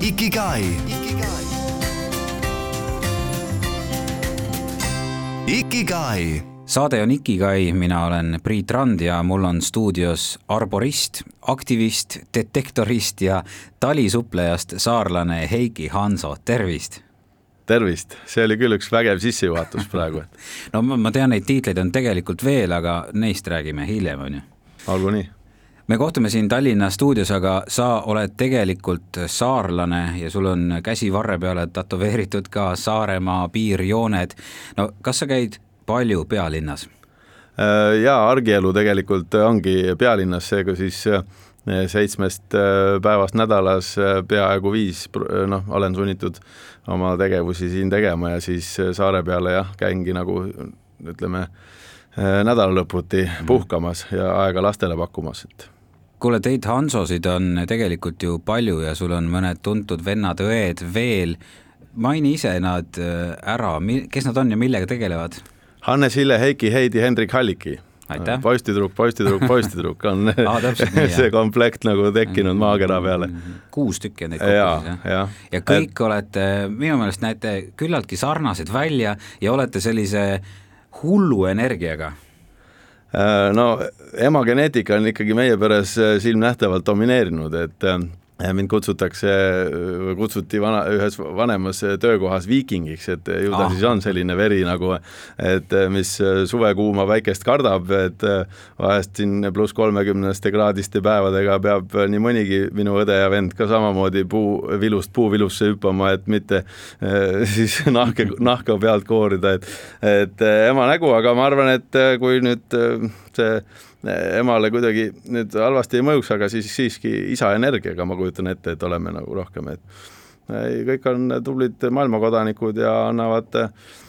Ikigai. Ikigai. saade on Ikigai, mina olen Priit Rand ja mul on stuudios arborist, aktivist, detektorist ja talisuplejast saarlane Heiki Hanso, tervist! tervist, see oli küll üks vägev sissejuhatus praegu, et no ma, tean, neid tiitleid on tegelikult veel, aga neist räägime hiljem, on ju. olgu nii. Me kohtume siin Tallinna stuudios, aga sa oled tegelikult saarlane ja sul on käsi varre peale tätoveeritud ka Saaremaa piirjooned. no kas sa käid palju pealinnas? Äh, jaa, argielu tegelikult ongi pealinnas, seega siis äh, seitsmest äh, päevast nädalas peaaegu viis, noh, olen sunnitud oma tegevusi siin tegema ja siis saare peale jah, käingi nagu ütleme, nädalalõputi puhkamas ja aega lastele pakkumas, et kuule, teid Hansosid on tegelikult ju palju ja sul on mõned tuntud vennad-õed veel. maini ise nad ära, kes nad on ja millega tegelevad? Hannes Hille, Heiki Heidi, Hendrik Halliki Aitäh. postitudruk, postitudruk, postitudruk on ah, nii, see komplekt nagu tekkinud mm -hmm. maakera peale. kuus tükki on neid kokku siis jah? ja, ja kõik et... olete, minu meelest näete küllaltki sarnased välja ja olete sellise hullu energiaga äh, no ema geneetika on ikkagi meie peres äh, silmnähtavalt domineerinud, et äh, mind kutsutakse, kutsuti vana, ühes vanemas töökohas viikingiks, et ju ta ah. siis on selline veri nagu, et mis suvekuuma päikest kardab, et vahest siin pluss kolmekümneste kraadiste päevadega peab nii mõnigi minu õde ja vend ka samamoodi puu, vilust puuvilusse hüppama, et mitte siis nahke, nahka pealt koorida, et et ema nägu, aga ma arvan, et kui nüüd see emale kuidagi nüüd halvasti ei mõjuks, aga siis siiski isa energiaga ma kujutan ette, et oleme nagu rohkem, et kõik on tublid maailmakodanikud ja annavad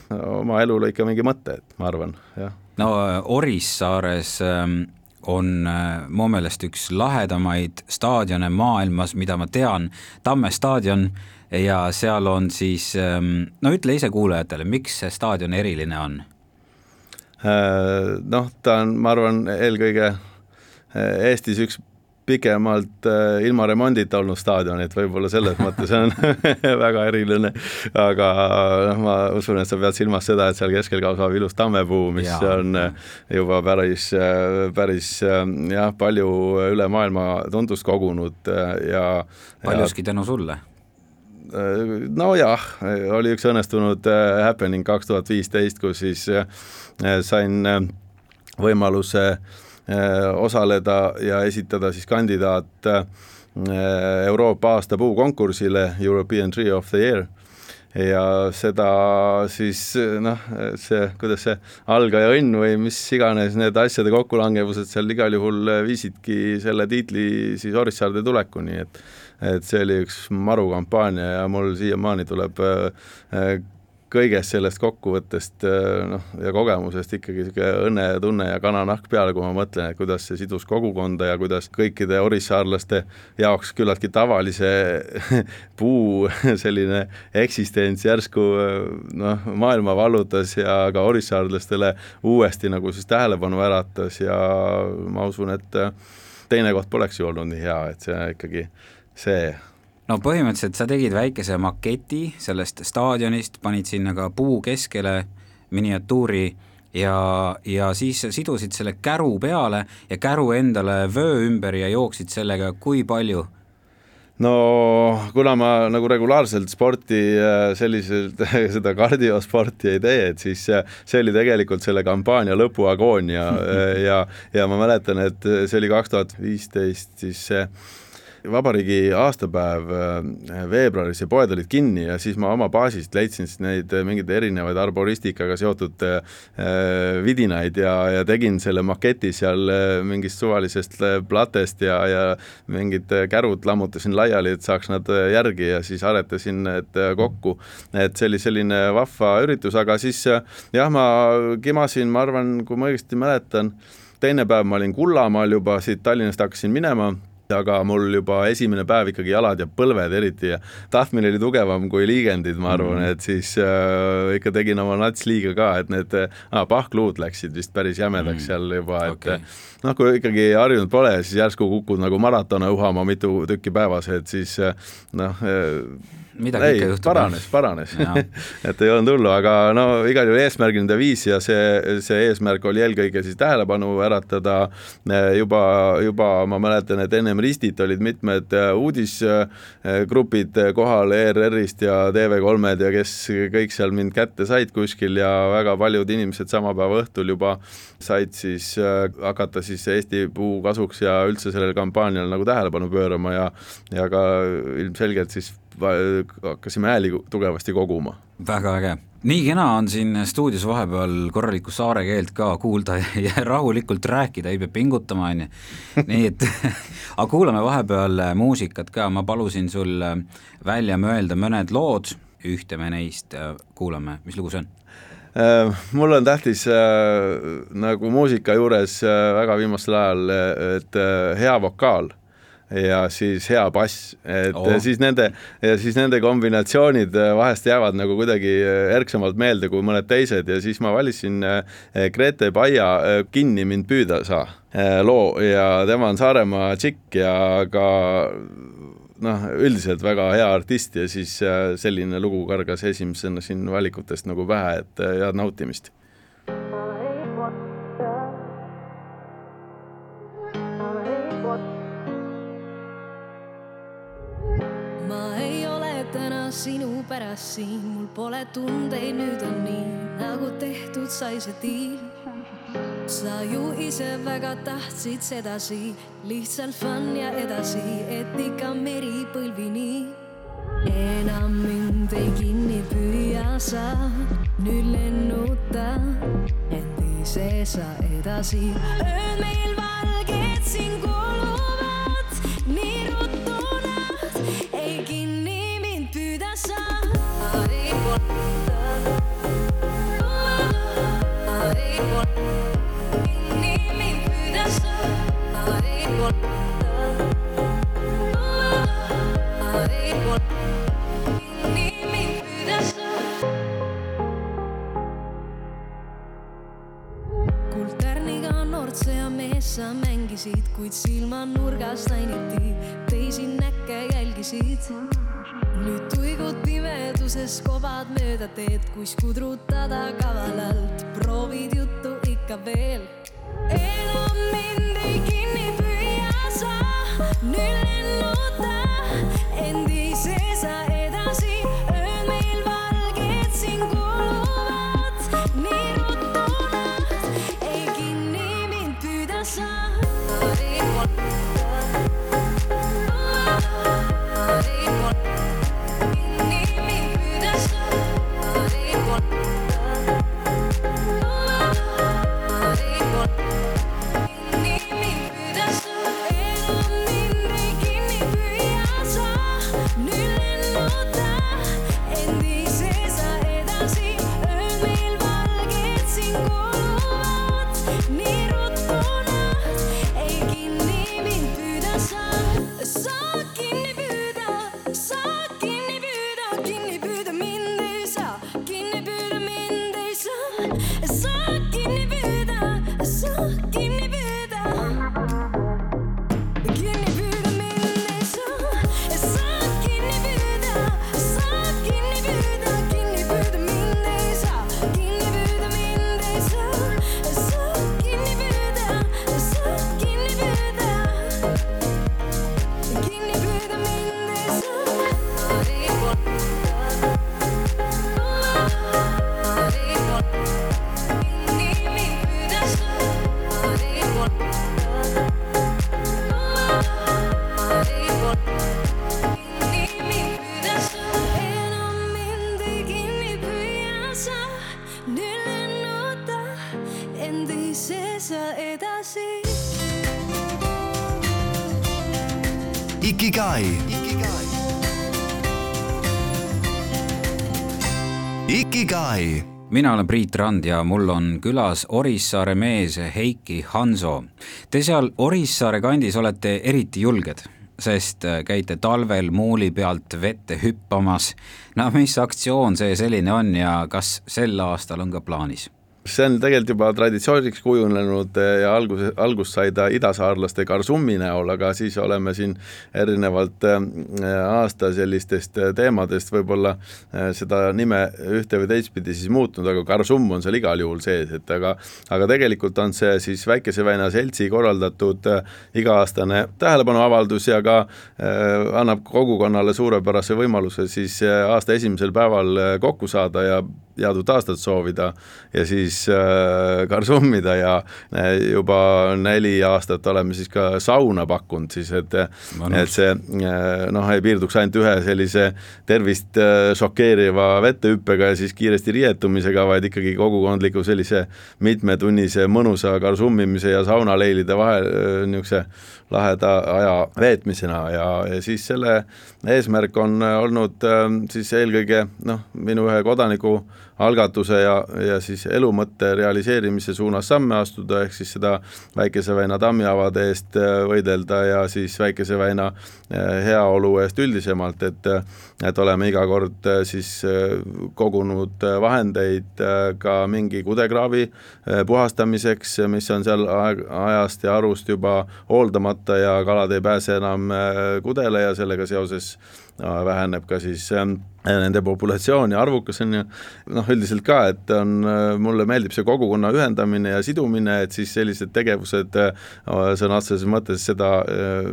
oma elule ikka mingi mõtte, et ma arvan, jah. no Orissaares ähm, on äh, mu meelest üks lahedamaid staadione maailmas, mida ma tean, Tamme staadion ja seal on siis, ähm, no ütle ise kuulajatele, miks see staadion eriline on Äh, noh, ta on, ma arvan, eelkõige äh, Eestis üks pikemalt äh, ilma remondita olnud staadion, et võib-olla selles mõttes on väga eriline, aga noh, ma usun, et sa pead silmas seda, et seal keskel kasvab ilus tammepuu, mis ja. on juba päris, päris jah, palju üle maailma tundust kogunud ja paljuski tänu sulle nojah, oli üks õnnestunud happening kaks tuhat viisteist, kus siis Äh, sain äh, võimaluse äh, osaleda ja esitada siis kandidaat Euroopa aasta puukonkursile European Tree of the Year. Ja seda siis noh, see, kuidas see algaja õnn või mis iganes need asjade kokkulangevused seal igal juhul viisidki selle tiitli siis Orissaarde tulekuni, et et see oli üks maru kampaania ja mul siiamaani tuleb kõigest sellest kokkuvõttest äh, noh, ja kogemusest ikkagi niisugune õnnetunne ja kananahk peale, kui ma mõtlen, et kuidas see sidus kogukonda ja kuidas kõikide orissaarlaste jaoks küllaltki tavalise puu selline eksistents järsku noh, maailma vallutas ja ka orissaarlastele uuesti nagu siis tähelepanu äratas ja ma usun, et teine koht poleks ju olnud nii hea, et see ikkagi see no põhimõtteliselt sa tegid väikese maketi sellest staadionist, panid sinna ka puu keskele miniatuuri ja, ja siis sidusid selle käru peale ja käru endale vöö ümber ja jooksid sellega kui palju? no kuna ma nagu regulaarselt sporti selliselt, seda kardiosporti ei tee, et siis see oli tegelikult selle kampaania lõpuagoonia ja, ja ma mäletan, et see oli kaks tuhat viisteist, siis see vabariigi aastapäev äh, veebruaris ja poed olid kinni ja siis ma oma baasist leidsin siis neid äh, mingeid erinevaid arboristikaga seotud äh, vidinaid ja, ja tegin selle maketi seal mingist suvalisest platest ja, ja mingid kärud lammutasin laiali, et saaks nad järgi ja siis aretasin need kokku. et see oli selline vahva üritus, aga siis jah, ma kimasin, ma arvan, kui ma õigesti mäletan, teine päev ma olin Kullamaal juba, siit Tallinnast hakkasin minema aga mul juba esimene päev ikkagi jalad ja põlved eriti ja tahtmine oli tugevam kui liigendid, ma arvan mm, -hmm. et siis äh, ikka tegin oma nats liiga ka, et need ah, pahkluud läksid vist päris jämedaks mm -hmm. seal juba, et okay. noh, kui ikkagi harjunud pole, siis järsku kukud nagu maratone uhama mitu tükki päevas, et siis noh midagi ei, ikka juhtub. paranes, paranes. Et ei olnud hullu, aga no igal juhul eesmärgini ta viis ja see, see eesmärk oli eelkõige siis tähelepanu äratada. Juba, juba ma mäletan, et ennem Ristit olid mitmed äh, uudisgrupid kohal ERR-ist ja TV3-d ja kes kõik seal mind kätte said kuskil ja väga paljud inimesed sama päeva õhtul juba said siis äh, hakata siis Eesti puu kasuks ja üldse sellele kampaaniale nagu tähelepanu pöörama ja ja ka ilmselgelt siis hakkasime hääli tugevasti koguma. väga äge. nii kena on siin stuudios vahepeal korralikku saare keelt ka kuulda ja rahulikult rääkida, ei pea pingutama, on ju. nii et aga kuulame vahepeal muusikat ka, ma palusin sul välja mõelda mõned lood, ühte me neist kuulame, mis lugu see on? Äh, mul on tähtis äh, nagu muusika juures äh, väga viimasel ajal, et hea vokaal ja siis hea bass, et oh. siis nende ja siis nende kombinatsioonid äh, vahest jäävad nagu kuidagi äh, ärksamalt meelde kui mõned teised. Ja siis ma valisin äh, Grete Baia Kinni mind püüda saa loo. Ja tema on Saaremaa tšikk ja ka noh, üldiselt väga hea artist. Ja siis selline lugu kargas esimesena siin valikutest nagu pähe, et head nautimist pärast siin, mul pole tundeid, nüüd on nii, nagu tehtud sai see diil. sa ju ise väga tahtsid sedasi, lihtsalt fun ja edasi, et ikka meri põlvini. enam mind ei kinni püüa sa, nüüd lennuta, end ise sa edasi. öö meil valged siin sa mängisid, kuid silmanurgast ainiti teisi näkke jälgisid. Nüüd tuigud pimeduses kobad mööda teed, kus kudrutada kavalalt, proovid juttu ikka veel. enam mind Ikigai. Ikigai. mina olen Priit Rand ja mul on külas Orissaare mees Heiki Hanso. Te seal Orissaare kandis olete eriti julged, sest äh, käite talvel muuli pealt vette hüppamas. no mis aktsioon see selline on ja kas sel aastal on ka plaanis? See on tegelikult juba traditsiooniks kujunenud eh, ja alguse, algust sai ta idasaarlaste Garsummi näol, aga siis oleme siin erinevalt eh, aasta sellistest eh, teemadest võib-olla seda nime ühte või teistpidi siis muutnud, aga Garsumm on seal igal juhul sees, et aga aga tegelikult on see siis Väikese Väina Seltsi korraldatud iga-aastane tähelepanuavaldus ja ka annab kogukonnale suurepärase võimaluse siis aasta esimesel päeval kokku saada ja head uut aastat soovida ja siis äh, karsummida ja äh, juba neli aastat oleme siis ka sauna pakkunud siis, et et see äh, noh, ei piirduks ainult ühe sellise tervist äh, šokeeriva vettehüppega ja siis kiiresti riietumisega, vaid ikkagi kogukondliku sellise mitmetunnise mõnusa karsummimise ja saunaleilide vahel niisuguse laheda aja veetmisena. Ja, ja siis selle eesmärk on olnud siis eelkõige noh, minu ühe kodaniku algatuse ja, ja siis elumõtte realiseerimise suunas samme astuda, ehk siis seda Väikese väina tammiavade eest äh, võidelda ja siis Väikese väina äh, heaolu eest üldisemalt, et et oleme iga kord äh, siis kogunud vahendeid ka mingi kudekraavi puhastamiseks, mis on seal ajast ja arust juba hooldamata ja kalad ei pääse enam kudele ja sellega seoses väheneb ka siis ähm, nende populatsioon ja arvukus on ju noh, üldiselt ka, et on, äh, mulle meeldib see kogukonna ühendamine ja sidumine, et siis sellised tegevused äh, sõna otseses mõttes seda äh,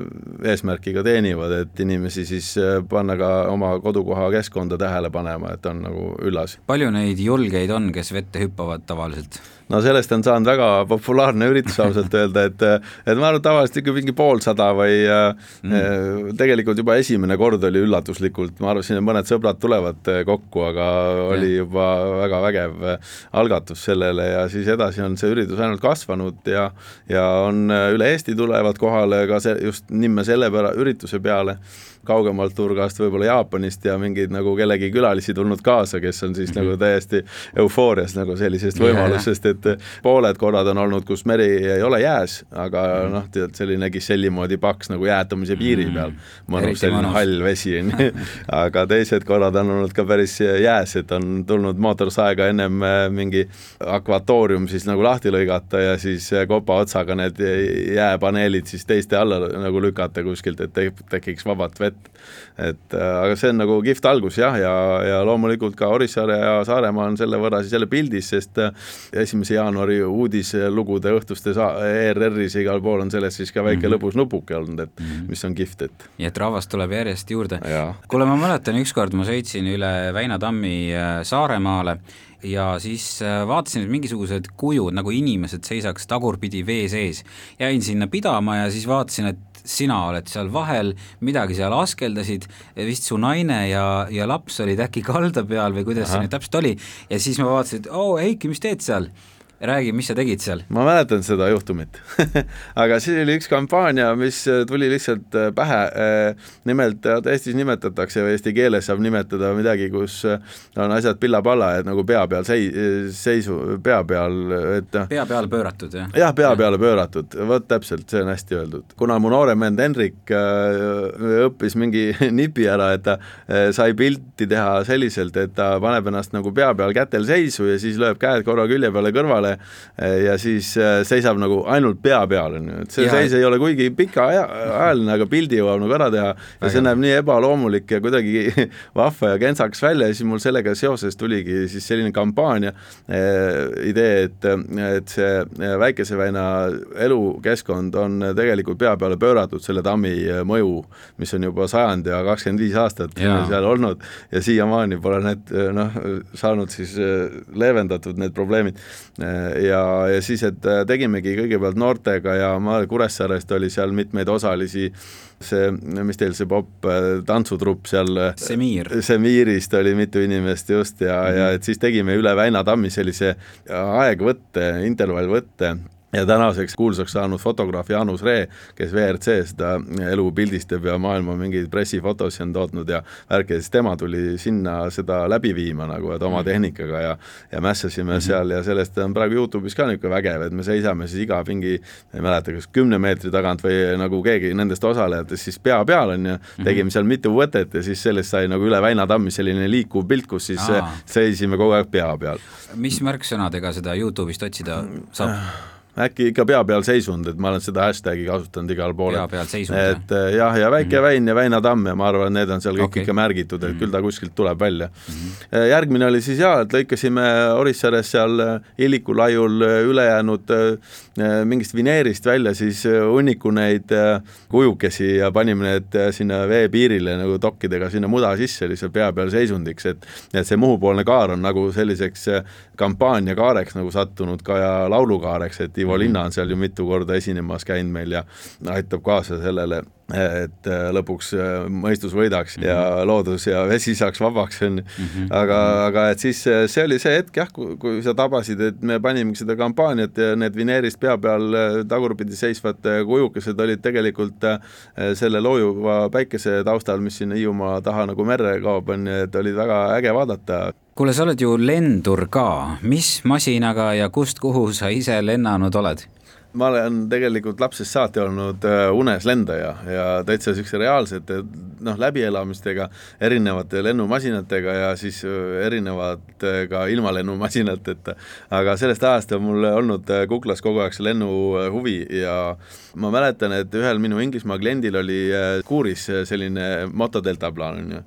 eesmärki ka teenivad, et inimesi siis panna ka oma kodukoha keskkonda tähele panema, et on nagu üllas. palju neid julgeid on, kes vette hüppavad tavaliselt? no sellest on saanud väga populaarne üritus ausalt öelda, et et ma arvan, tavaliselt ikka mingi poolsada või mm. tegelikult juba esimene kord oli üllatuslikult, ma arvasin, et mõned sõbrad tulevad kokku, aga oli ja. juba väga vägev algatus sellele ja siis edasi on see üritus ainult kasvanud ja ja on üle Eesti tulevad kohale ka see, just nimme selle pära-, ürituse peale kaugemalt nurgast, võib-olla Jaapanist ja mingeid nagu kellegi külalisi tulnud kaasa, kes on siis mm -hmm. nagu täiesti eufoorias nagu sellisest võimalusest, et pooled korrad on olnud, kus meri ei ole jääs, aga mm -hmm. noh, tead selline Kiselli moodi paks nagu jäätumise piiri mhm. peal, mõnus selline hall vesi on ju, aga teised korrad on olnud ka päris jääs, et on tulnud mootorsaega ennem äh, mingi akvatoorium siis nagu lahti lõigata ja siis äh, kopa otsaga need jääpaneelid siis teiste alla nagu lükata kuskilt, et tekiks vabat vett et et äh, aga see on nagu kihvt algus jah, ja, ja loomulikult ka Orissaare ja Saaremaa on selle võrra siis jälle pildis, sest äh, esimese jaanuari uudislugude õhtustes ERR-is igal pool on sellest siis ka väike mm -hmm. lõbus nupuke olnud, et mm -hmm. mis on kihvt, et nii et rahvast tuleb järjest juurde. kuule, ma mäletan, ükskord ma sõitsin üle Väina tammi äh, Saaremaale ja siis vaatasin, et mingisugused kujud nagu inimesed seisaks tagurpidi vee sees. jäin sinna pidama ja siis vaatasin, et sina oled seal vahel, midagi seal askeldasid, vist su naine ja, ja laps olid äkki kalda peal või kuidas Aha. see nüüd täpselt oli, ja siis ma vaatasin, et oo oh, Heiki, mis teed seal? Räägi, mis sa tegid seal? ma mäletan seda juhtumit aga siis oli üks kampaania, mis äh, tuli lihtsalt äh, pähe. Äh, nimelt Eestis nimetatakse või eesti keeles saab nimetada midagi, kus on asjad pilla-palla, et nagu pea peal sei-, seisu, pea peal, et pea peale pööratud, jah? jah, pea peale pööratud, vot täpselt, see on hästi öeldud. kuna mu noorem vend Henrik õppis mingi nipi ära, et ta sai pilti teha selliselt, et ta paneb ennast nagu pea peal kätel seisu ja siis lööb käed korra külje peale kõrvale peale eh, ja siis eh, seisab nagu ainult pea peal, on ju, et see ja, seis ei ole kuigi pikaajaline, aga pildi jõuab nagu ära teha ja see näeb nii ebaloomulik ja kuidagi vahva ja kentsakas välja ja siis mul sellega seoses tuligi siis selline kampaania eh, idee, et, et see Väikese väina elukeskkond on tegelikult pea peale pööratud selle tammi mõju, mis on juba sajand ja kakskümmend viis aastat ja. seal olnud ja siiamaani pole need noh, saanud siis leevendatud need probleemid ja, ja siis, et äh, tegimegi kõigepealt noortega ja ma Kuressaarest oli seal mitmeid osalisi, see, mis teil see popp äh, tantsutrupp seal äh, Semiir. Semiirist oli mitu inimest just ja mm, -hmm. ja et siis tegime üle Väina tammi sellise aegvõtte, intervallvõtte ja tänaseks kuulsaks saanud fotograaf Jaanus Ree, kes WRC seda elu pildistab ja maailma mingeid pressifotosid on tootnud ja värki, siis tema tuli sinna seda läbi viima nagu, et oma tehnikaga ja ja mässasime mm -hmm. seal ja sellest on praegu Youtube'is ka niisugune vägev, et me seisame siis iga mingi, ei mäleta, kas kümne meetri tagant või nagu keegi nendest osalejatest siis pea peal on ju, mhm. tegime seal mitu võtet ja siis sellest sai nagu üle Väinatammi selline liikuv pilt, kus siis Aa. seisime kogu aeg pea peal. mis märksõnadega seda Youtube'ist otsida saab? Äkki ikka pea peal seisund, et ma olen seda hashtag'i kasutanud igal pool. pea peal seisund. et äh, jah, ja Väike mm -hmm. Väin ja Väinatamm ja ma arvan, need on seal kõik okay. ikka märgitud, et mm -hmm. küll ta kuskilt tuleb välja mm. -hmm. järgmine oli siis jaa, et lõikasime Orissaares seal äh, Illiku laiul ülejäänud mingist vineerist välja siis hunniku neid kujukesi ja panime need sinna veepiirile nagu tokkidega sinna muda sisse lihtsalt pea peal seisundiks, et et see Muhupoolne kaar on nagu selliseks kampaaniakaareks nagu sattunud ka ja laulukaareks, et Ivo Linna on seal ju mitu korda esinemas käinud meil ja aitab kaasa sellele, et äh, lõpuks äh, mõistus võidaks mm -hmm. ja loodus ja vesi saaks vabaks, on ju. Mhm. aga, aga et siis äh, see oli see hetk jah, kui sa tabasid, et me panimegi seda kampaaniat ja need vineerist pea peal tagurpidi seisvad kujukesed olid tegelikult selle loojuva päikese taustal, mis sinna Hiiumaa taha nagu merre kaob, on ju, et olid väga äge vaadata kuule, sa oled ju lendur ka, mis masinaga ja kust, kuhu sa ise lennanud oled? Ma olen tegelikult lapsest saati olnud äh, unes lendaja ja täitsa niisuguse reaalsete noh, läbielamistega, erinevate lennumasinatega ja siis äh, erinevate ka ilma lennumasinateta. aga sellest ajast on mul olnud äh, kuklas kogu aeg see lennuhuvi ja ma mäletan, et ühel minu Inglismaa kliendil oli kuuris selline motodelta plaan, on ju.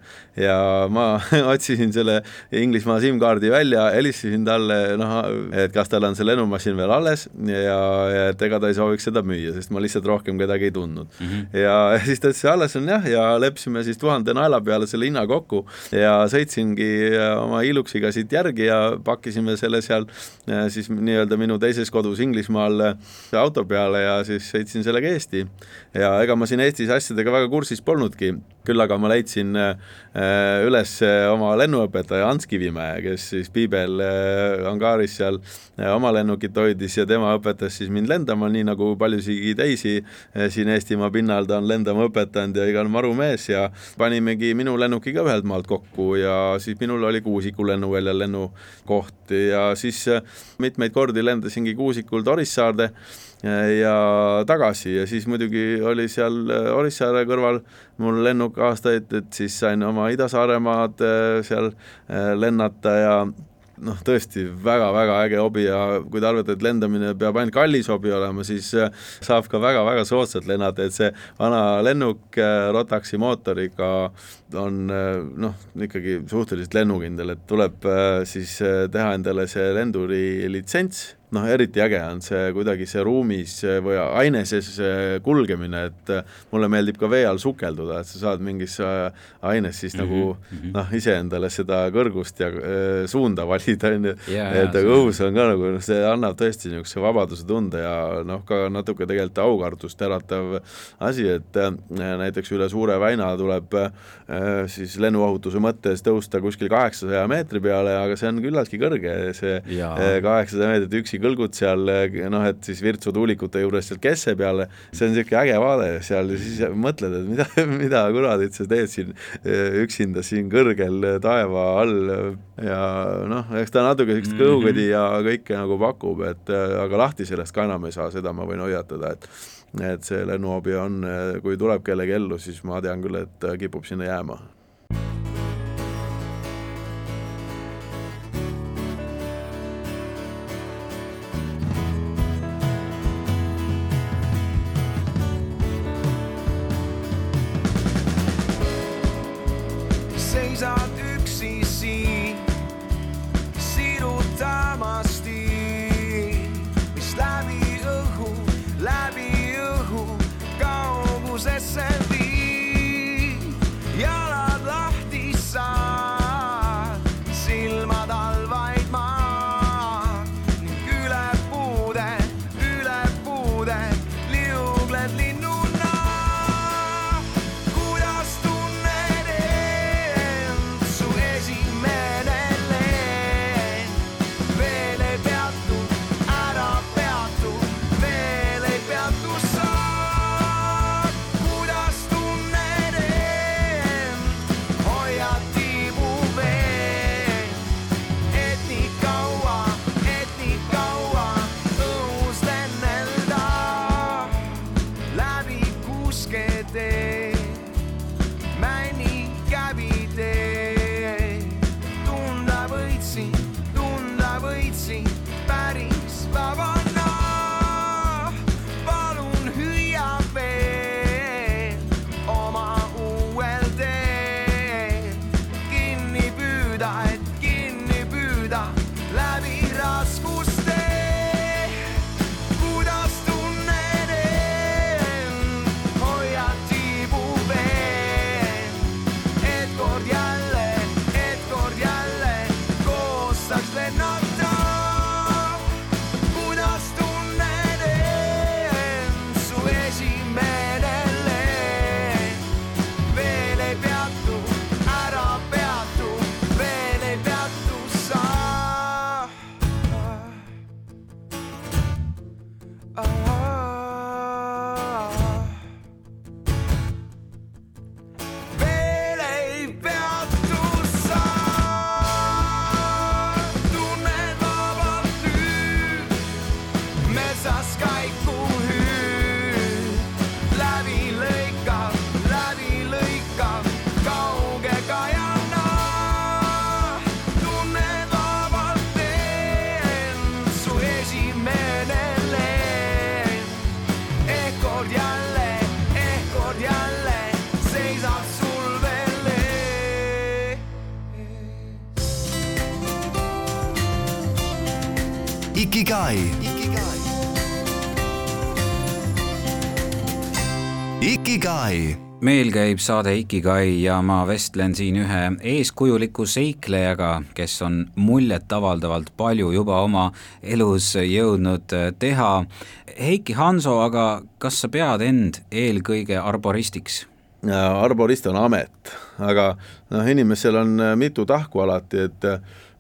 ja ma otsisin selle Inglismaa SIM-kaardi välja, helistasin talle, noh, et kas tal on see lennumasin veel alles ja, ja et ega ta ei sooviks seda müüa, sest ma lihtsalt rohkem kedagi ei tundnud mm. -hmm. ja siis ta ütles, alles on jah, ja leppisime siis tuhande naela peale selle hinna kokku ja sõitsingi äh, oma Iluxiga siit järgi ja pakkisime selle seal äh, siis nii-öelda minu teises kodus Inglismaal äh, auto peale ja siis sõitsin sellega Eesti. ja ega ma siin Eestis asjadega väga kursis polnudki, küll aga ma leidsin üles oma lennuõpetaja Ants Kivimäe, kes siis Piibel angaaris seal oma lennukit hoidis ja tema õpetas siis mind lendama nii nagu paljusigi teisi siin Eestimaa pinnal ta on lendama õpetanud ja igal maru mees ja panimegi minu lennuki ka ühelt maalt kokku ja siis minul oli Kuusiku lennuväljal lennukoht ja siis mitmeid kordi lendasingi Kuusikult Orissaarde eh, ja tagasi ja siis muidugi oli seal Orissaare kõrval mul lennuk aastaid, et siis sain oma Ida-Saaremaad seal lennata ja noh, tõesti väga-väga äge hobi ja kui te arvate, et lendamine peab ainult kallis hobi olema, siis äh, saab ka väga-väga soodsalt lennata, et see vana lennuk äh, Rotaxi mootoriga on äh, noh, ikkagi suhteliselt lennukindel, et tuleb siis teha endale see lenduri litsents noh, eriti äge on see kuidagi see ruumis või aine sees kulgemine, et mulle meeldib ka vee all sukelduda, et sa saad mingis aines siis mm -hmm, nagu mm -hmm. noh, iseendale seda kõrgust ja äh, suunda valida, on ju, et aga õhus on ka nagu, noh, see annab tõesti niisuguse vabaduse tunde ja noh, ka natuke tegelikult aukartust äratav asi, et äh, näiteks üle Suure väina tuleb äh, siis lennuohutuse mõttes tõusta kuskil kaheksasaja meetri peale, aga see on küllaltki kõrge, see kaheksasada meetrit üksi kõlgud seal noh, et siis Virtsu tuulikute juures seal kesse peale, see on niisugune äge vaade seal ja siis mõtled, et mida, mida kuradit sa teed siin eh, üksinda siin kõrgel taeva all ja noh, eks ta natuke niisugust mhm. kõhukõdi ja kõike nagu pakub, et eh, aga lahti sellest ka enam ei saa, seda ma võin hoiatada, et et see lennuhobi on, eh, kui tuleb kellegi ellu, siis ma tean küll, et kipub sinna jääma seisad üksi siin. Ikigai. Ikigai meil käib saade Ikigai ja ma vestlen siin ühe eeskujuliku seiklejaga, kes on muljetavaldavalt palju juba oma elus jõudnud teha. Heiki Hanso, aga kas sa pead end eelkõige arboristiks? arborist on amet, aga noh, inimesel on mitu tahku alati, et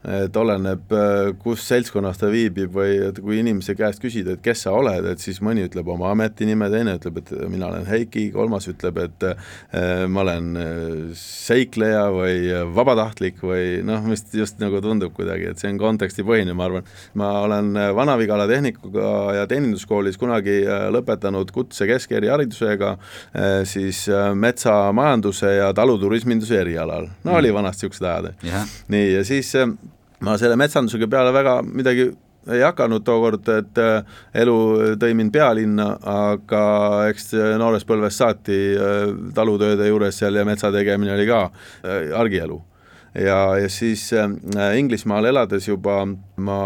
et oleneb, äh, kus seltskonnas ta viibib või et kui inimese käest küsida, et kes sa oled, et siis mõni ütleb oma ametinime, teine ütleb, et mina olen Heiki, kolmas ütleb, et äh, ma olen äh, seikleja või vabatahtlik või noh, mis just nagu tundub kuidagi, et see on kontekstipõhine, ma arvan. ma olen Vana-Vigala Tehnikuga ja Teeninduskoolis kunagi lõpetanud kutse keskeriharidusega siis metsamajanduse ja taluturisminduse erialal, no oli mm. vanasti niisugused ajad nii, ja siis ma selle metsandusega peale väga midagi ei hakanud tookord, et äh, elu tõi mind pealinna, aga eks noorest põlvest saati äh, talutööde juures seal ja metsa tegemine oli ka äh, argielu. Ja, ja siis äh, Inglismaal elades juba ma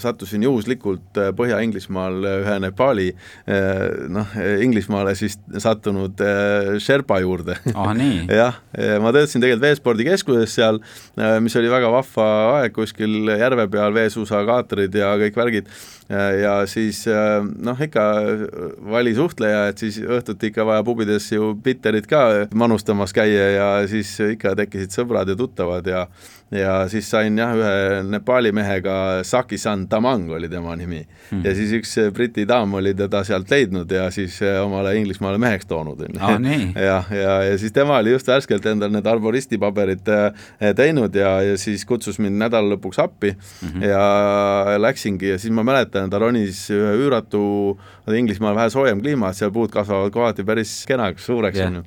sattusin juhuslikult äh, Põhja-Inglismaal ühe Nepaali äh, noh, Inglismaale siis sattunud Sherpa juurde ah,. jah, ma töötasin tegelikult veespordikeskuses seal, mis oli väga vahva aeg, kuskil järve peal veesuusakaatrid ja kõik värgid ja siis noh, ikka valisuhtleja, et siis õhtuti ikka vaja pubides ju bitterit ka manustamas käia ja siis ikka tekkisid sõbrad ja tuttavad ja ja siis sain jah, ühe Nepaali mehega, Saki-san Tamang oli tema nimi hmm. ja siis üks Briti daam oli teda sealt leidnud ja siis omale Inglismaale meheks toonud, on ju. ja, ja, ja siis tema oli just värskelt endal need arboristi paberid teinud ja, ja siis kutsus mind nädala lõpuks appi mm -hmm. ja läksingi ja siis ma mäletan, ta ronis ühe üüratu, Inglismaal vähe soojem kliima, seal puud kasvavad kohati päris kenaks, suureks on ju.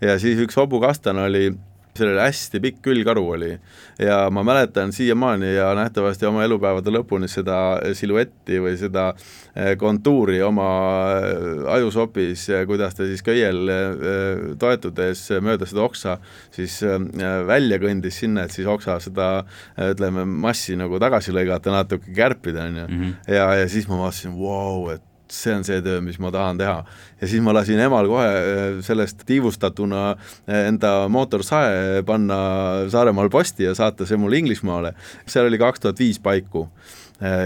ja siis üks hobukastan oli seal oli hästi pikk külgkaru oli ja ma mäletan siiamaani ja nähtavasti oma elupäevade lõpuni seda siluetti või seda eh, kontuuri oma eh, ajusopis, kuidas ta siis köiel eh, toetudes mööda seda oksa siis välja kõndis sinna, et siis oksa seda ütleme, massi nagu tagasi lõigata, natuke kärpida, on ju. Mhm. ja, ja siis ma vaatasin, vau, et see on see töö, mis ma tahan teha. ja siis ma lasin emal kohe äh, sellest tiivustatuna äh, enda mootorsae panna Saaremaal posti ja saata see mulle Inglismaale. seal oli kaks tuhat viis paiku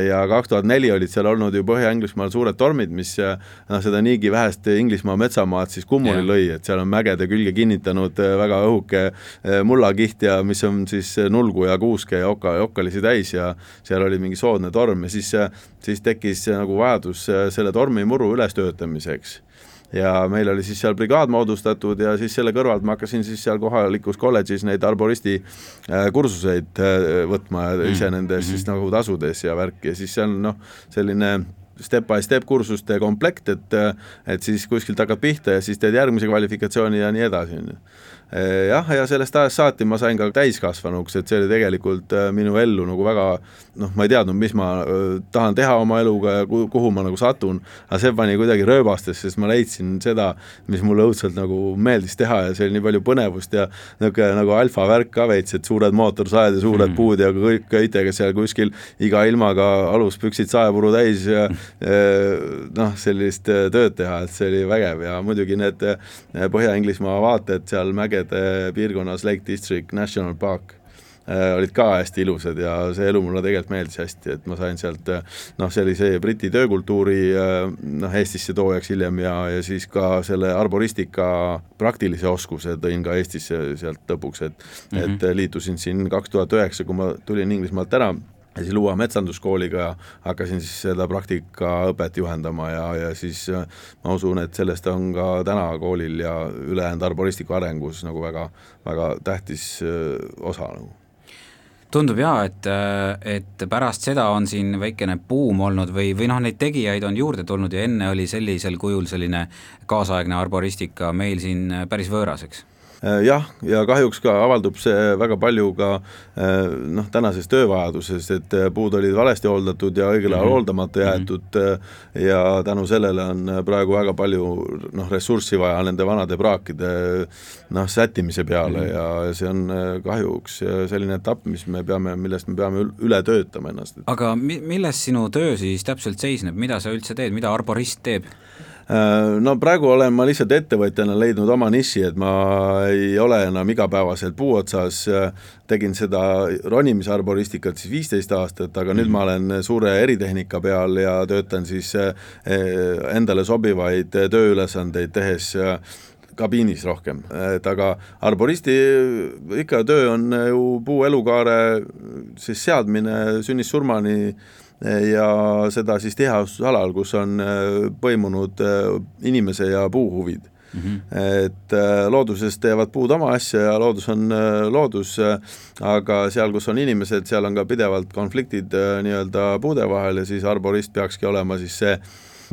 ja kaks tuhat neli olid seal olnud ju Põhja-Inglismaal suured tormid, mis äh, noh, seda niigi vähest Inglismaa metsamaad siis kummuli lõi, et seal on mägede külge kinnitanud äh, väga õhuke mullakiht ja mis on siis nulgu ja kuuske ja oka, okkalisi täis ja seal oli mingi soodne torm ja siis, siis tekkis nagu vajadus selle tormimuru ülestöötamiseks ja meil oli siis seal brigaad moodustatud ja siis selle kõrvalt ma hakkasin siis seal kohalikus kolledžis neid arboristi äh, kursuseid äh, võtma ja ise mm. nendes mm -hmm. siis nagu tasudes ja värk ja siis on noh, selline step by step kursuste komplekt, et et siis kuskilt hakkad pihta ja siis teed järgmise kvalifikatsiooni ja nii edasi, on ju jah, ja sellest ajast saati ma sain ka täiskasvanuks, et see oli tegelikult äh, minu ellu nagu väga noh, ma ei teadnud, mis ma äh, tahan teha oma eluga ja kuhu ma nagu satun, aga see pani kuidagi rööbastesse, sest ma leidsin seda, mis mulle õudselt nagu meeldis teha ja see oli nii palju põnevust ja niisugune nagu alfavärk ka veits, et suured mootorsaed ja suured mm. puud ja kõik köitega seal kuskil iga ilmaga aluspüksid saepuru täis ja noh, sellist äh, tööd teha, et see oli vägev ja muidugi need Põhja-Inglismaa vaated seal mäge mägede piirkonnas Lake District National Park äh, olid ka hästi ilusad ja see elu mulle tegelikult meeldis hästi, et ma sain sealt äh, noh, see Briti töökultuuri noh, Eestisse toojaks hiljem ja, ja siis ka selle arboristika praktilise oskuse tõin ka Eestisse sealt lõpuks, et mm -hmm. et liitusin siin kaks tuhat üheksa, kui ma tulin Inglismaalt ära ja siis Luua metsanduskooliga hakkasin siis seda praktikaõpet juhendama ja, ja siis äh, ma usun, et sellest on ka täna koolil ja ülejäänud arboristiku arengus nagu väga, väga tähtis äh, osa nagu. Tundub jaa, et, äh, et pärast seda on siin väikene buum olnud või, või noh, neid tegijaid on juurde tulnud ja enne oli sellisel kujul selline kaasaegne arboristika meil siin päris võõras, eks jah, ja kahjuks ka avaldub see väga palju ka äh, noh, tänases töövajaduses, et äh, puud olid valesti hooldatud ja õigel ajal mm -hmm. hooldamata jäetud mm -hmm. ja tänu sellele on praegu väga palju noh, ressurssi vaja nende vanade praakide noh, sättimise peale mm -hmm. ja see on kahjuks selline etapp, mis me peame, millest me peame üle töötama ennast. aga mi-, milles sinu töö siis täpselt seisneb, mida sa üldse teed, mida arborist teeb? Äh, no praegu olen ma lihtsalt ettevõtjana leidnud oma niši, et ma ei ole enam igapäevaselt puu otsas, tegin seda ronimisarboristikat siis viisteist aastat, aga nüüd ma olen suure eritehnika peal ja töötan siis äh, endale sobivaid tööülesandeid tehes äh, kabiinis rohkem, et aga arboristi ikka töö on ju puu elukaare siis seadmine sünnist surmani ja seda siis tiheasustusalal, kus on äh, põimunud äh, inimese ja puu huvid mm. -hmm. et äh, looduses teevad puud oma asja ja loodus on loodus, aga seal, kus on inimesed, seal on ka pidevalt konfliktid nii-öelda puude vahel ja siis arborist peakski olema siis see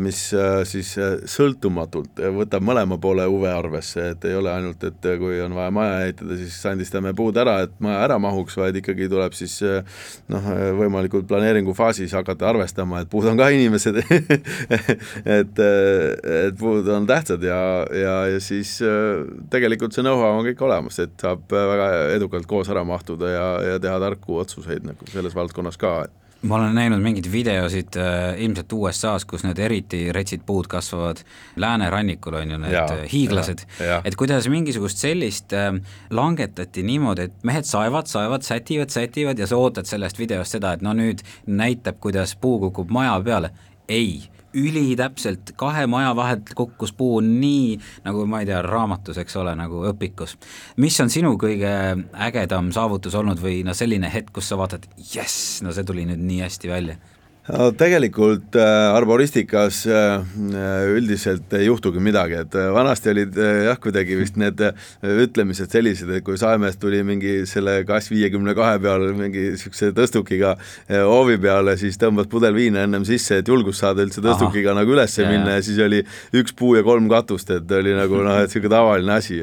mis äh, siis äh, sõltumatult võtab mõlema poole huve arvesse, et ei ole ainult, et äh, kui on vaja maja ehitada, siis sandistame puud ära, et maja ära mahuks, vaid ikkagi tuleb siis noh, võimalikult planeeringu faasis hakata arvestama, et puud on ka inimesed et, et puud on tähtsad ja, ja, ja siis tegelikult see know-how on kõik olemas, et saab väga edukalt koos ära mahtuda ja, ja teha tarku otsuseid nagu selles valdkonnas ka, ma olen näinud mingeid videosid äh, ilmselt USA-s, kus need eriti retsid puud kasvavad. Läänerannikul, on ju, need ja, äh, hiiglased, et kuidas mingisugust sellist äh, langetati niimoodi, et mehed saevad, saevad, sätivad, sätivad ja sa ootad sellest videost seda, et no nüüd näitab, kuidas puu kukub maja peale, ei ülitäpselt kahe maja vahelt kukkus puu nii, nagu ma ei tea, raamatus, eks ole, nagu õpikus. mis on sinu kõige ägedam saavutus olnud või no selline hetk, kus sa vaatad, jess, no see tuli nüüd nii hästi välja no tegelikult äh, arboristikas äh, üldiselt ei juhtugi midagi, et äh, vanasti olid jah, kuidagi vist need ütlemised sellised, et kui Saemeest tuli mingi selle kass viiekümne kahe peale mingi niisuguse tõstukiga hoovi peale, siis tõmbas pudel viina ennem sisse, et julgust saada üldse tõstukiga Aha. nagu üles ja, minna ja siis oli üks puu ja kolm katust, et oli nagu noh, et niisugune tavaline asi.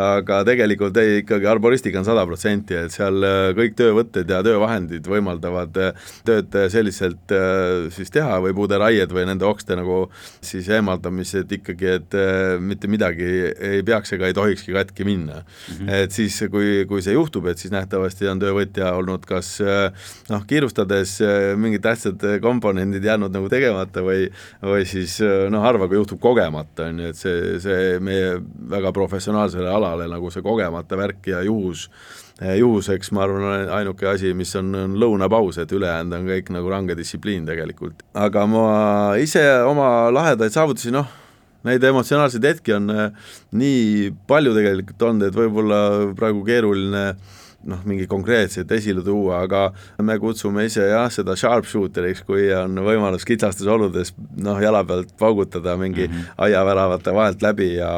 aga tegelikult ei, ikkagi arboristika on sada protsenti, et seal kõik töövõtted ja töövahendid võimaldavad tööd selliselt Äh, siis teha või puuderaied või nende okste nagu siis eemaldamised ikkagi, et äh, mitte midagi ei peaks ega ei tohikski katki minna mm. -hmm. et siis, kui, kui see juhtub, et siis nähtavasti on töövõtja olnud kas äh, noh, kiirustades mingid tähtsad komponendid jäänud nagu tegemata või, või siis noh, harva kui juhtub kogemata, on ju, et see, see meie väga professionaalsele alale nagu see kogemata värk ja juhus juhuseks, ma arvan, on ainuke asi, mis on, on lõunapaus, et ülejäänud on kõik nagu range distsipliin tegelikult. aga ma ise oma lahedaid saavutusi, noh, neid emotsionaalseid hetki on eh, nii palju tegelikult olnud, et võib-olla praegu keeruline äh, noh, mingi konkreetselt esile tuua, aga me kutsume ise jah, seda sharpshooteriks, kui on võimalus kitsastes oludes noh, jala pealt paugutada mingi mm -hmm. aiaväravate vahelt läbi ja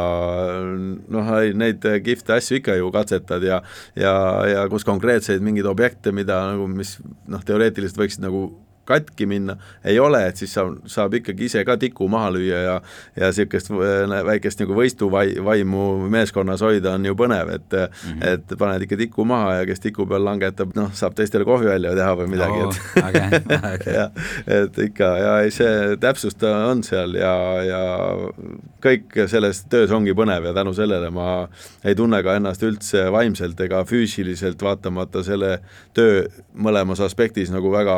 noh, neid kihvte asju ikka ju katsetad ja ja, ja kus konkreetseid mingeid objekte, mida nagu, mis noh, teoreetiliselt võiksid nagu katki minna, ei ole, et siis saab, saab ikkagi ise ka tiku maha lüüa ja ja niisugust äh, väikest nagu võistuvaimu meeskonnas hoida on ju põnev, et mm -hmm. et paned ikka tiku maha ja kes tiku peal langetab, noh, saab teistele kohvi välja teha või midagi oh,, et äge, äge. ja, et ikka ja ei, see täpsust on seal ja, ja kõik selles töös ongi põnev ja tänu sellele ma ei tunne ka ennast üldse vaimselt ega füüsiliselt, vaatamata selle töö mõlemas aspektis nagu väga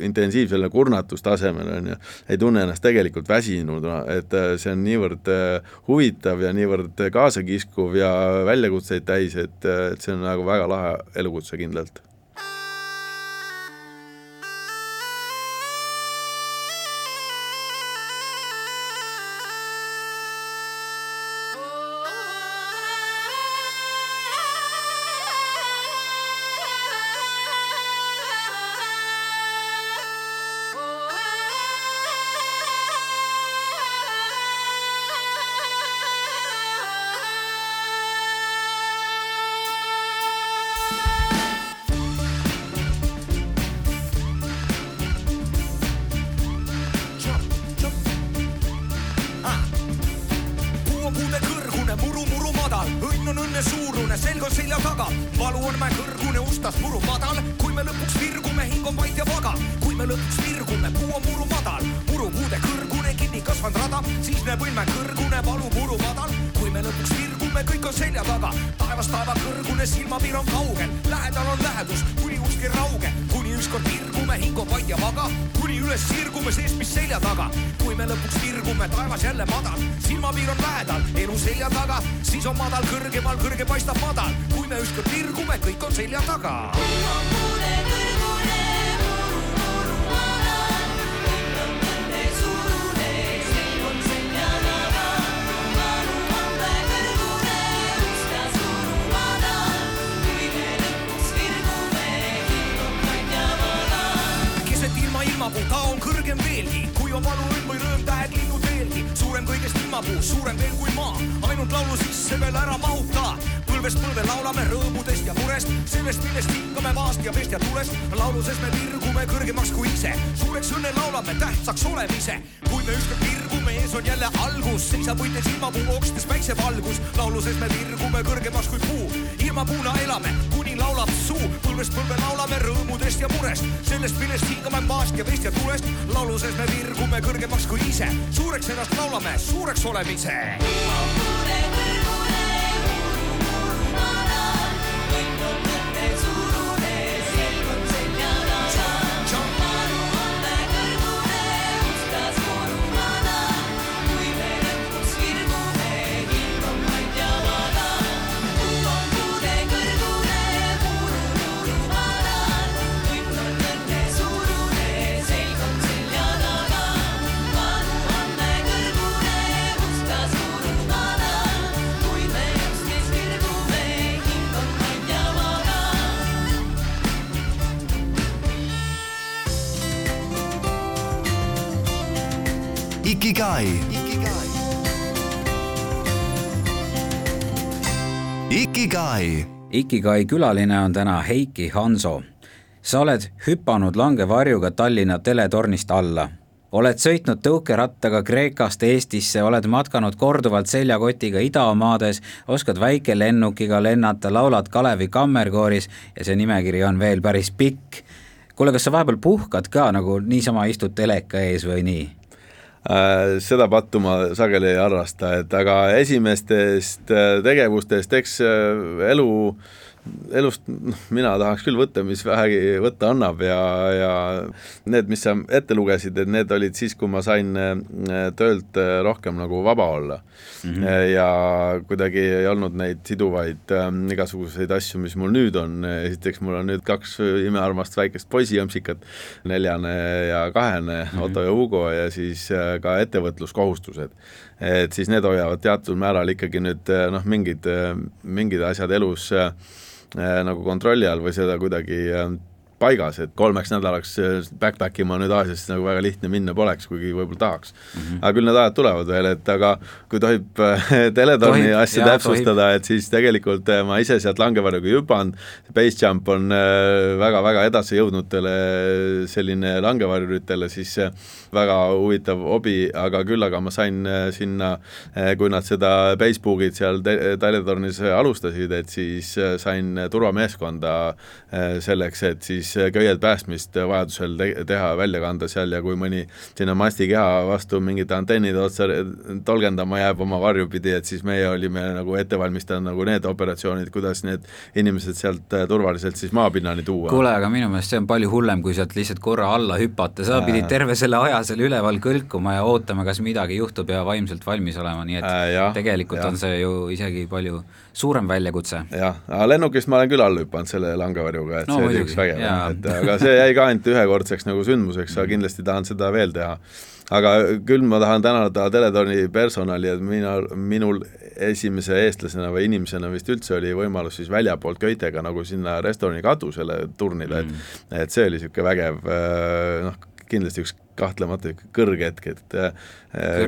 intensiivsele kurnatustasemele, on ju, ei tunne ennast tegelikult väsinuna, et äh, see on niivõrd äh, huvitav ja niivõrd kaasakiskuv ja väljakutseid täis, et, äh, et see on nagu väga lahe elukutse kindlalt selg on selja taga, valu on mäe kõrgune, ustas muru madal, kui me lõpuks virgume, hing on vait ja vaga, kui me lõpuks virgume, puu on muru madal, murupuude kõrgune, kinni kasvanud rada, siis näeb õnne kõrgune, valu muru madal, kui me lõpuks virgume, kõik on selja taga, taevas taeva kõrgune, silmapiir on kaugel, lähedal on lähedus, kuni ei rauge, kuni ükskord virgume, hing on vait ja vaga, kuni üles sirgume, seest mis selja taga, kui me lõpuks virgume, taevas jälle madal, silmapiir on lähedal, elu selja taga, siis on madal kõrgemal, kõrge paistab madal, kui me ükskord virgume, kõik on selja taga. keset sellest, millest hingame maast ja veest ja tulest. lauluses me virgume kõrgemaks kui ise, suureks õnne laulame tähtsaks olemise. kui me ükskord virgume, ees on jälle algus, seisab võites ilmapuu okstes päiksevalgus. lauluses me virgume kõrgemaks kui puu, ilmapuuna elame, kuni laulab suu, põlvest põlve laulame rõõmudest ja murest, sellest, millest hingame maast ja veest ja tulest. lauluses me virgume kõrgemaks kui ise, suureks ennast laulame, suureks olemise. Ikigai. Ikigai Ikigai külaline on täna Heiki Hanso. sa oled hüpanud langevarjuga Tallinna teletornist alla. oled sõitnud tõukerattaga Kreekast Eestisse, oled matkanud korduvalt seljakotiga idamaades, oskad väikelennukiga lennata, laulad Kalevi kammerkooris ja see nimekiri on veel päris pikk. kuule, kas sa vahepeal puhkad ka nagu niisama istud teleka ees või nii? Äh, seda pattu ma sageli ei harrasta, et aga esimestest äh, tegevustest, eks äh, elu, elust noh, mina tahaks küll võtta, mis vähegi võtta annab ja, ja need, mis sa ette lugesid, et need olid siis, kui ma sain äh, töölt äh, rohkem nagu vaba olla mm. -hmm. ja kuidagi ei olnud neid siduvaid äh, igasuguseid asju, mis mul nüüd on, esiteks mul on nüüd kaks imearmast väikest poisijõmpsikat, neljane ja kahene mm, -hmm. Otto ja Hugo ja siis äh, ka ettevõtluskohustused. et siis need hoiavad teatud määral ikkagi nüüd noh, mingid, mingid asjad elus äh, nagu kontrolli all või seda kuidagi äh, paigas, et kolmeks nädalaks äh, backpack ima nüüd Aasiasse nagu väga lihtne minna poleks, kuigi võib-olla tahaks mm. -hmm. aga küll need ajad tulevad veel, et aga kui tohib äh, teletorni Tohib, asja jaa, täpsustada, et siis tegelikult äh, ma ise sealt langevarjuga ei hüpanud, base jump on äh, väga-väga edasi jõudnutele selline langevarjuritele siis äh, väga huvitav hobi, aga küll aga ma sain äh, sinna, kui nad seda Facebookit seal teletornis alustasid, et siis äh, sain turvameeskonda äh, selleks, et siis äh, köied päästmist vajadusel te teha, välja kanda seal ja kui mõni sinna mastikeha vastu mingite antennide otsa tolgendama jääb oma varju pidi, et siis meie olime nagu ette valmistanud nagu need operatsioonid, kuidas need inimesed sealt äh, turvaliselt siis maapinnani tuua. kuule, aga minu meelest see on palju hullem, kui sealt lihtsalt korra alla hüpata, sa pidid terve selle aja seal üleval kõlkuma ja ootama, kas midagi juhtub ja vaimselt valmis olema, nii et Äh, jah, tegelikult jah. on see ju isegi palju suurem väljakutse. jah, aga lennukist ma olen küll alla hüpanud selle langevarjuga, et No see oli üks vägev et aga see jäi ka ainult ühekordseks nagu sündmuseks, aga kindlasti tahan seda veel teha. aga küll ma tahan tänada Teletorni personali, et mina, minul esimese eestlasena või inimesena vist üldse oli võimalus siis väljapoolt köitega nagu sinna restorani katusele turnida mm., et et see oli niisugune vägev noh, kindlasti üks kahtlemata üks kõrge hetk, et äh,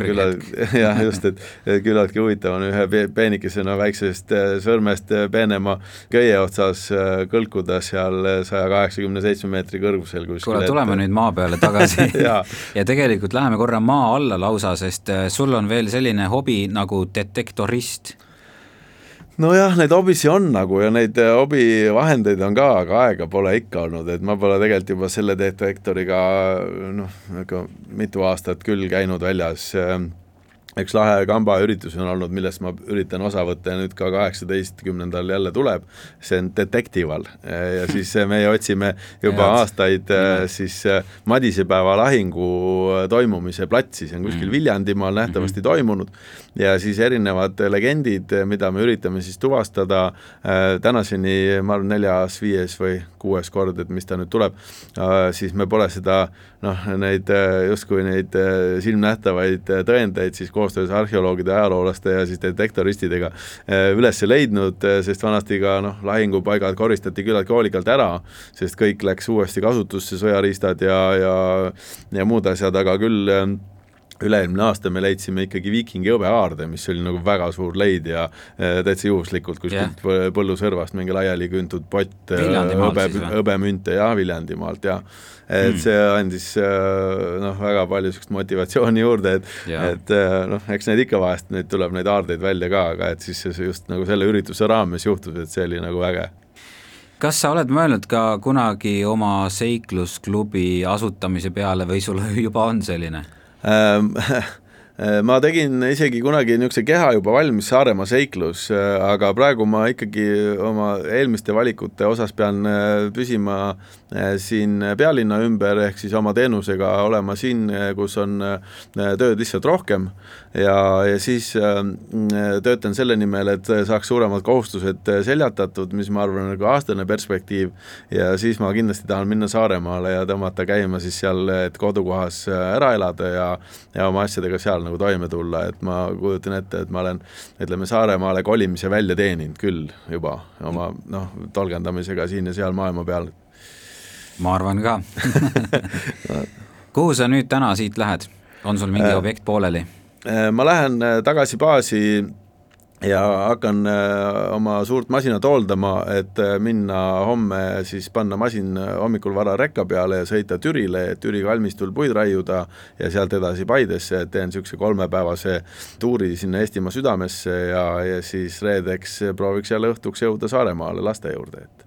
küllalt- jah, just, et et küllaltki huvitav on ühe pe- peenikesena väiksest äh, sõrmest äh, peenema köie otsas kõlkuda seal saja kaheksakümne seitsme meetri kõrgusel kuskil kuule, tuleme nüüd maa peale tagasi Jaa. ja tegelikult läheme korra maa alla lausa, sest sul on veel selline hobi nagu detektorist. Nojah, neid hobisi on nagu ja neid äh, hobivahendeid on ka, aga aega pole ikka olnud, et ma pole tegelikult juba selle detektoriga noh, ega mitu aastat küll käinud väljas äh, üks lahe kambaüritus on olnud, millest ma üritan osa võtta ja nüüd ka kaheksateistkümnendal jälle tuleb, see on Detectival ja siis me otsime juba Head. aastaid Head. siis Madisepäeva lahingu toimumise platsi, see on kuskil mm. Viljandimaal nähtavasti mm -hmm. toimunud ja siis erinevad legendid, mida me üritame siis tuvastada tänaseni, ma arvan, neljas-viies või kuues kord, et mis ta nüüd tuleb, siis me pole seda noh, neid justkui neid silmnähtavaid tõendeid siis koos koostöös arheoloogide, ajaloolaste ja siis detektoristidega eh, üles leidnud, eh, sest vanasti ka noh, lahingupaigad koristati küllaltki hoolikalt ära, sest kõik läks uuesti kasutusse, sõjariistad ja, ja, ja muud asjad, aga küll eh, üle-eelmine aasta me leidsime ikkagi Viikingi hõbeaarde, mis oli nagu väga suur leid ja äh, täitsa juhuslikult kuskilt yeah. põllusõrvast mingi laiali küntud pott hõbe, hõbemünte ja Viljandimaalt ja et mm. see andis äh, noh, väga palju niisugust motivatsiooni juurde, et yeah. et äh, noh, eks neid ikka vahest, neid tuleb neid aardeid välja ka, aga et siis see just nagu selle ürituse raames juhtus, et see oli nagu äge kas sa oled mõelnud ka kunagi oma seiklusklubi asutamise peale või sul juba on selline? Äh, ma tegin isegi kunagi niisuguse keha juba valmis Saaremaa seiklus, aga praegu ma ikkagi oma eelmiste valikute osas pean äh, püsima siin pealinna ümber, ehk siis oma teenusega olema siin, kus on tööd lihtsalt rohkem. Ja, ja siis töötan selle nimel, et saaks suuremad kohustused seljatatud, mis ma arvan, on nagu aastane perspektiiv. Ja siis ma kindlasti tahan minna Saaremaale ja tõmmata käima siis seal, et kodukohas ära elada ja ja oma asjadega seal nagu toime tulla, et ma kujutan ette, et ma olen ütleme, Saaremaale kolimise välja teeninud küll juba oma noh, tolgendamisega siin ja seal maailma peal. Ma arvan ka kuhu sa nüüd täna siit lähed, on sul mingi äh, objekt pooleli? Äh, ma lähen äh, tagasi baasi ja hakkan äh, oma suurt masinat hooldama, et minna homme siis panna masin hommikul vara rekka peale ja sõita Türile, et Türi kalmistul puid raiuda ja sealt edasi Paidesse, et teen niisuguse kolmepäevase tuuri sinna Eestimaa südamesse ja, ja siis reedeks prooviks jälle õhtuks jõuda Saaremaale laste juurde, et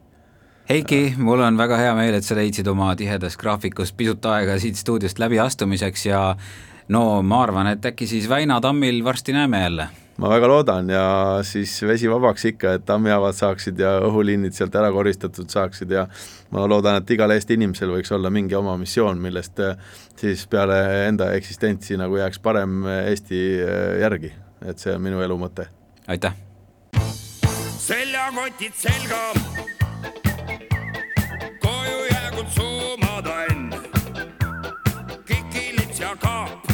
Heiki, mul on väga hea meel, et sa leidsid oma tihedas graafikus pisut aega siit stuudiost läbiastumiseks ja no ma arvan, et äkki siis Väina tammil varsti näeme jälle ma väga loodan ja siis vesi vabaks ikka, et tammihaavad saaksid ja õhuliinid sealt ära koristatud saaksid ja ma loodan, et igal Eesti inimesel võiks olla mingi oma missioon, millest eh, siis peale enda eksistentsi nagu jääks parem Eesti eh, järgi, et see on minu elu mõte. aitäh! seljakotid selga, koju jäägu suumada enne, kikilits ja kaap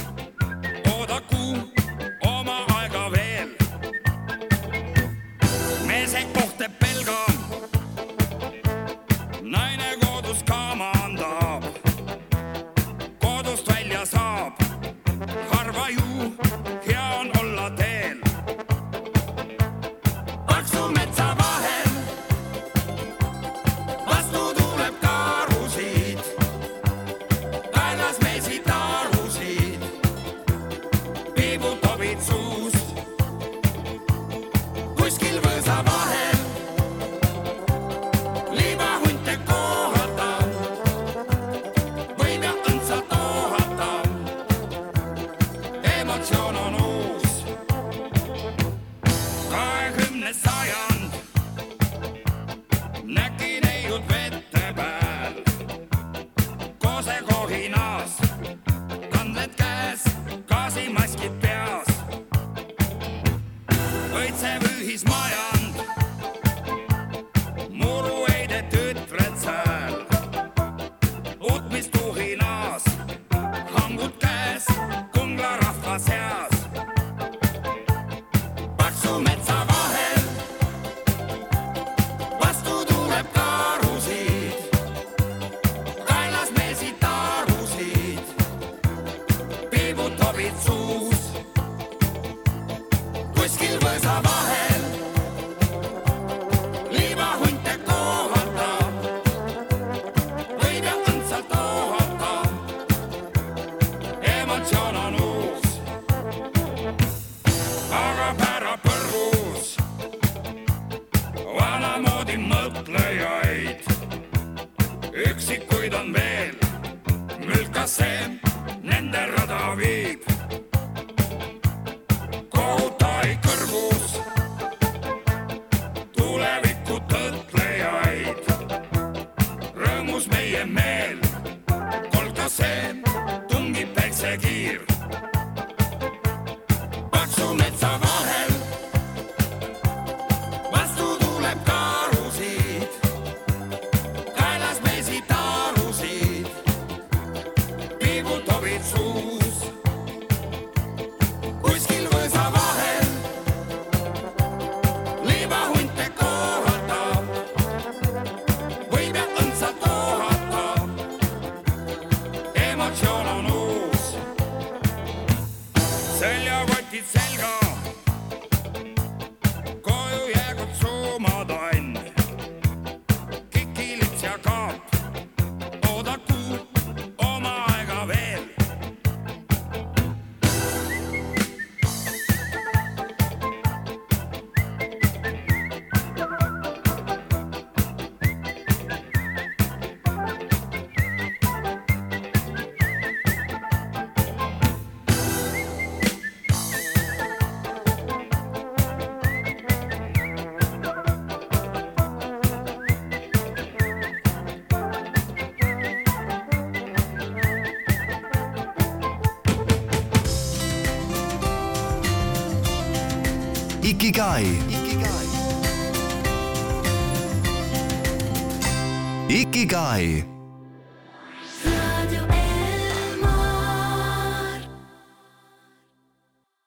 Ikigai.